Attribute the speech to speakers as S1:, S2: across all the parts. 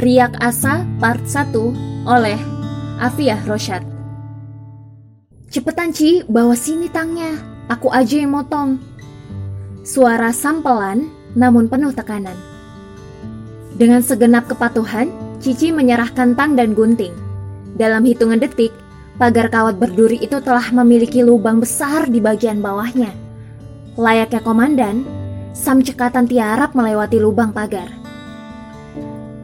S1: Riak Asa Part 1 oleh Afiah Rosyad Cepetan Ci, bawa sini tangnya. Aku aja yang motong. Suara sampelan namun penuh tekanan. Dengan segenap kepatuhan, Cici menyerahkan tang dan gunting. Dalam hitungan detik, pagar kawat berduri itu telah memiliki lubang besar di bagian bawahnya. Layaknya komandan, Sam cekatan tiarap melewati lubang pagar.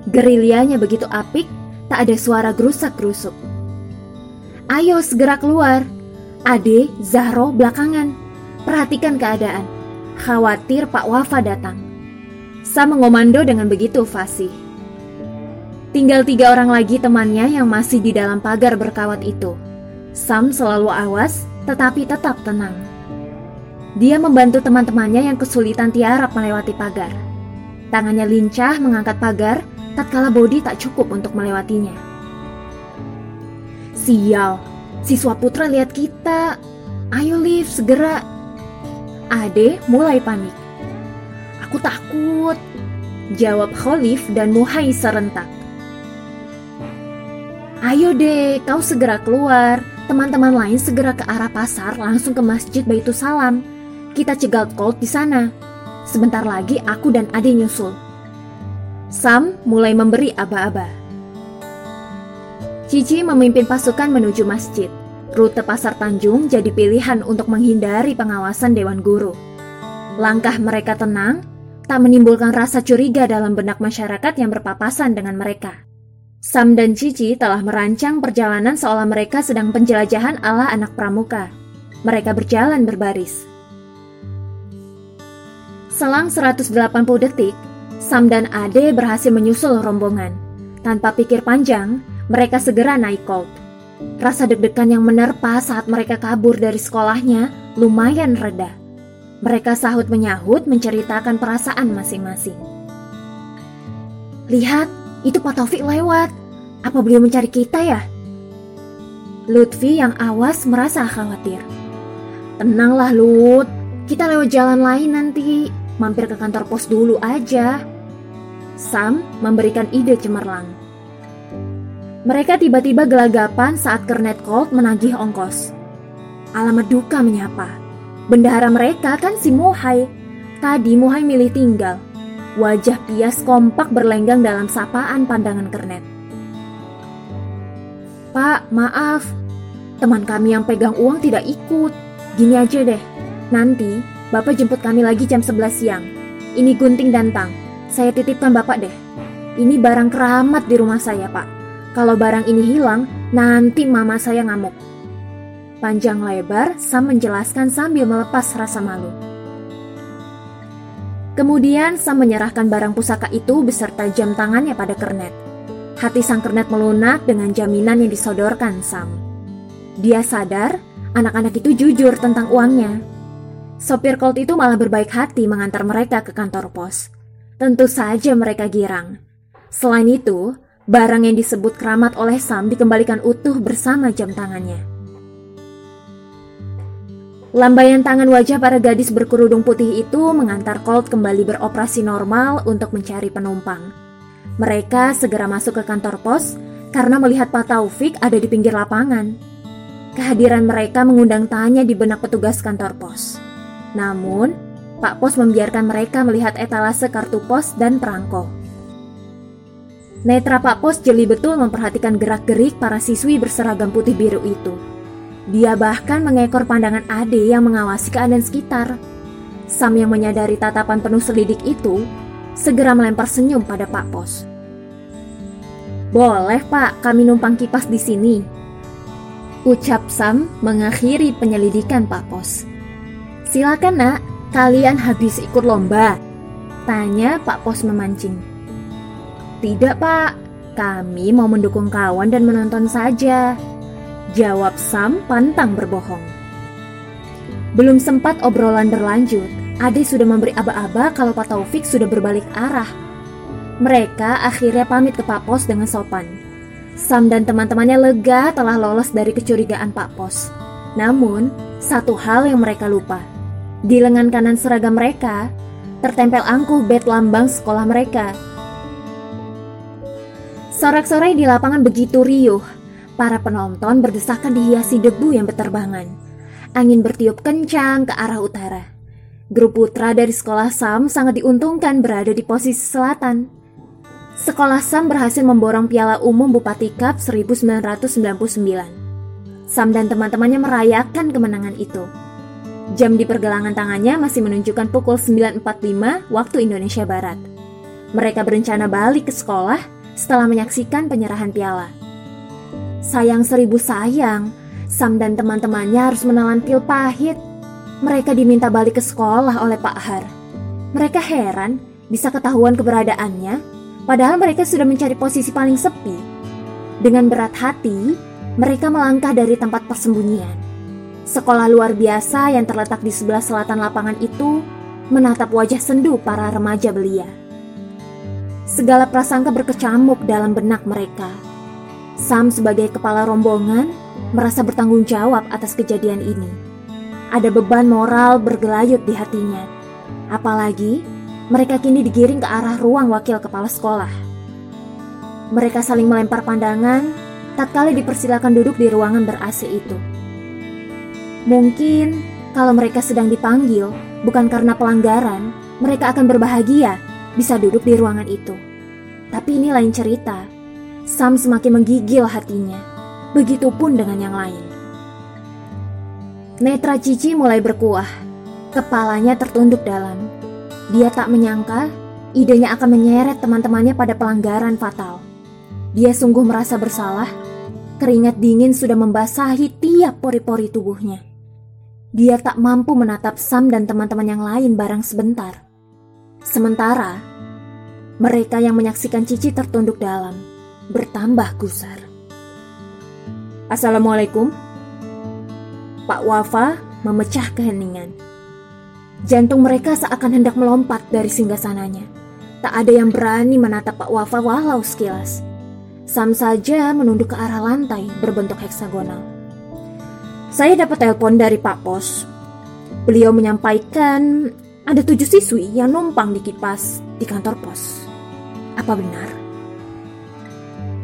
S1: Gerilyanya begitu apik, tak ada suara gerusak-gerusuk. Ayo segera keluar. Ade, Zahro belakangan. Perhatikan keadaan. Khawatir Pak Wafa datang. Sam mengomando dengan begitu fasih. Tinggal tiga orang lagi temannya yang masih di dalam pagar berkawat itu. Sam selalu awas, tetapi tetap tenang. Dia membantu teman-temannya yang kesulitan tiarap melewati pagar. Tangannya lincah mengangkat pagar, tatkala Bodi tak cukup untuk melewatinya. Sial, siswa putra lihat kita. Ayo Liv, segera. Ade mulai panik. Aku takut, jawab Khalif dan Muhai serentak. Ayo deh, kau segera keluar. Teman-teman lain segera ke arah pasar langsung ke Masjid Baitul Salam. Kita cegal Colt di sana. Sebentar lagi aku dan Ade nyusul. Sam mulai memberi aba-aba. Cici memimpin pasukan menuju masjid. Rute Pasar Tanjung jadi pilihan untuk menghindari pengawasan Dewan Guru. Langkah mereka tenang, tak menimbulkan rasa curiga dalam benak masyarakat yang berpapasan dengan mereka. Sam dan Cici telah merancang perjalanan seolah mereka sedang penjelajahan ala anak pramuka. Mereka berjalan berbaris. Selang 180 detik, Sam dan Ade berhasil menyusul rombongan. Tanpa pikir panjang, mereka segera naik Colt. Rasa deg-degan yang menerpa saat mereka kabur dari sekolahnya lumayan reda. Mereka sahut menyahut menceritakan perasaan masing-masing. Lihat, itu Pak Taufik lewat. Apa beliau mencari kita ya? Lutfi yang awas merasa khawatir. Tenanglah Lut, kita lewat jalan lain nanti mampir ke kantor pos dulu aja. Sam memberikan ide cemerlang. Mereka tiba-tiba gelagapan saat Kernet Colt menagih ongkos. Alamat duka menyapa. Bendahara mereka kan si Muhai. Tadi Muhai milih tinggal. Wajah pias kompak berlenggang dalam sapaan pandangan Kernet. Pak, maaf. Teman kami yang pegang uang tidak ikut. Gini aja deh. Nanti Bapak jemput kami lagi jam 11 siang. Ini gunting dan tang. Saya titipkan Bapak deh. Ini barang keramat di rumah saya, Pak. Kalau barang ini hilang, nanti mama saya ngamuk. Panjang lebar, Sam menjelaskan sambil melepas rasa malu. Kemudian Sam menyerahkan barang pusaka itu beserta jam tangannya pada Kernet. Hati sang Kernet melunak dengan jaminan yang disodorkan Sam. Dia sadar anak-anak itu jujur tentang uangnya. Sopir Colt itu malah berbaik hati mengantar mereka ke kantor pos. Tentu saja mereka girang. Selain itu, barang yang disebut keramat oleh Sam dikembalikan utuh bersama jam tangannya. Lambaian tangan wajah para gadis berkerudung putih itu mengantar Colt kembali beroperasi normal untuk mencari penumpang. Mereka segera masuk ke kantor pos karena melihat Pak Taufik ada di pinggir lapangan. Kehadiran mereka mengundang tanya di benak petugas kantor pos. Namun, Pak Pos membiarkan mereka melihat etalase kartu pos dan perangko. Netra Pak Pos jeli betul memperhatikan gerak-gerik para siswi berseragam putih biru itu. Dia bahkan mengekor pandangan Ade yang mengawasi keadaan sekitar. Sam yang menyadari tatapan penuh selidik itu, segera melempar senyum pada Pak Pos. Boleh pak, kami numpang kipas di sini. Ucap Sam mengakhiri penyelidikan Pak Pos. Silakan nak, kalian habis ikut lomba? Tanya Pak Pos memancing. Tidak pak, kami mau mendukung kawan dan menonton saja. Jawab Sam pantang berbohong. Belum sempat obrolan berlanjut, Ade sudah memberi aba-aba kalau Pak Taufik sudah berbalik arah. Mereka akhirnya pamit ke Pak Pos dengan sopan. Sam dan teman-temannya lega telah lolos dari kecurigaan Pak Pos. Namun, satu hal yang mereka lupa – di lengan kanan seragam mereka, tertempel angkuh bed lambang sekolah mereka. Sorak-sorai di lapangan begitu riuh. Para penonton berdesakan dihiasi debu yang berterbangan. Angin bertiup kencang ke arah utara. Grup putra dari sekolah Sam sangat diuntungkan berada di posisi selatan. Sekolah Sam berhasil memborong piala umum Bupati Cup 1999. Sam dan teman-temannya merayakan kemenangan itu. Jam di pergelangan tangannya masih menunjukkan pukul 9.45 waktu Indonesia Barat. Mereka berencana balik ke sekolah setelah menyaksikan penyerahan piala. Sayang seribu sayang, Sam dan teman-temannya harus menelan pil pahit. Mereka diminta balik ke sekolah oleh Pak Har. Mereka heran bisa ketahuan keberadaannya Padahal mereka sudah mencari posisi paling sepi. Dengan berat hati, mereka melangkah dari tempat persembunyian. Sekolah luar biasa yang terletak di sebelah selatan lapangan itu menatap wajah sendu para remaja belia. Segala prasangka berkecamuk dalam benak mereka. Sam sebagai kepala rombongan merasa bertanggung jawab atas kejadian ini. Ada beban moral bergelayut di hatinya. Apalagi mereka kini digiring ke arah ruang wakil kepala sekolah. Mereka saling melempar pandangan tatkala dipersilakan duduk di ruangan ber-AC itu. Mungkin kalau mereka sedang dipanggil bukan karena pelanggaran, mereka akan berbahagia bisa duduk di ruangan itu. Tapi ini lain cerita. Sam semakin menggigil hatinya. Begitupun dengan yang lain. Netra Cici mulai berkuah. Kepalanya tertunduk dalam. Dia tak menyangka idenya akan menyeret teman-temannya pada pelanggaran fatal. Dia sungguh merasa bersalah. Keringat dingin sudah membasahi tiap pori-pori tubuhnya. Dia tak mampu menatap Sam dan teman-teman yang lain barang sebentar. Sementara, mereka yang menyaksikan Cici tertunduk dalam, bertambah gusar. Assalamualaikum. Pak Wafa memecah keheningan. Jantung mereka seakan hendak melompat dari singgasananya. Tak ada yang berani menatap Pak Wafa walau sekilas. Sam saja menunduk ke arah lantai berbentuk heksagonal. Saya dapat telepon dari Pak Pos. Beliau menyampaikan ada tujuh siswi yang numpang di kipas di kantor pos. Apa benar?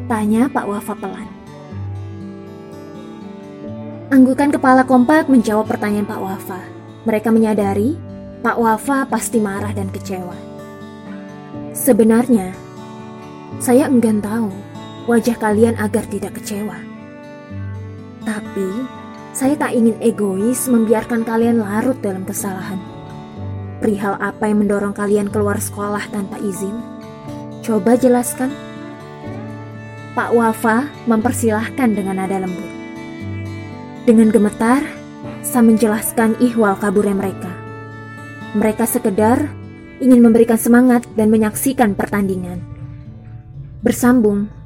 S1: Tanya Pak Wafa pelan. Anggukan kepala kompak menjawab pertanyaan Pak Wafa. Mereka menyadari Pak Wafa pasti marah dan kecewa. Sebenarnya, saya enggan tahu wajah kalian agar tidak kecewa. Tapi, saya tak ingin egois membiarkan kalian larut dalam kesalahan. Perihal apa yang mendorong kalian keluar sekolah tanpa izin? Coba jelaskan. Pak Wafa mempersilahkan dengan nada lembut. Dengan gemetar, Sam menjelaskan ihwal kaburnya mereka. Mereka sekedar ingin memberikan semangat dan menyaksikan pertandingan. Bersambung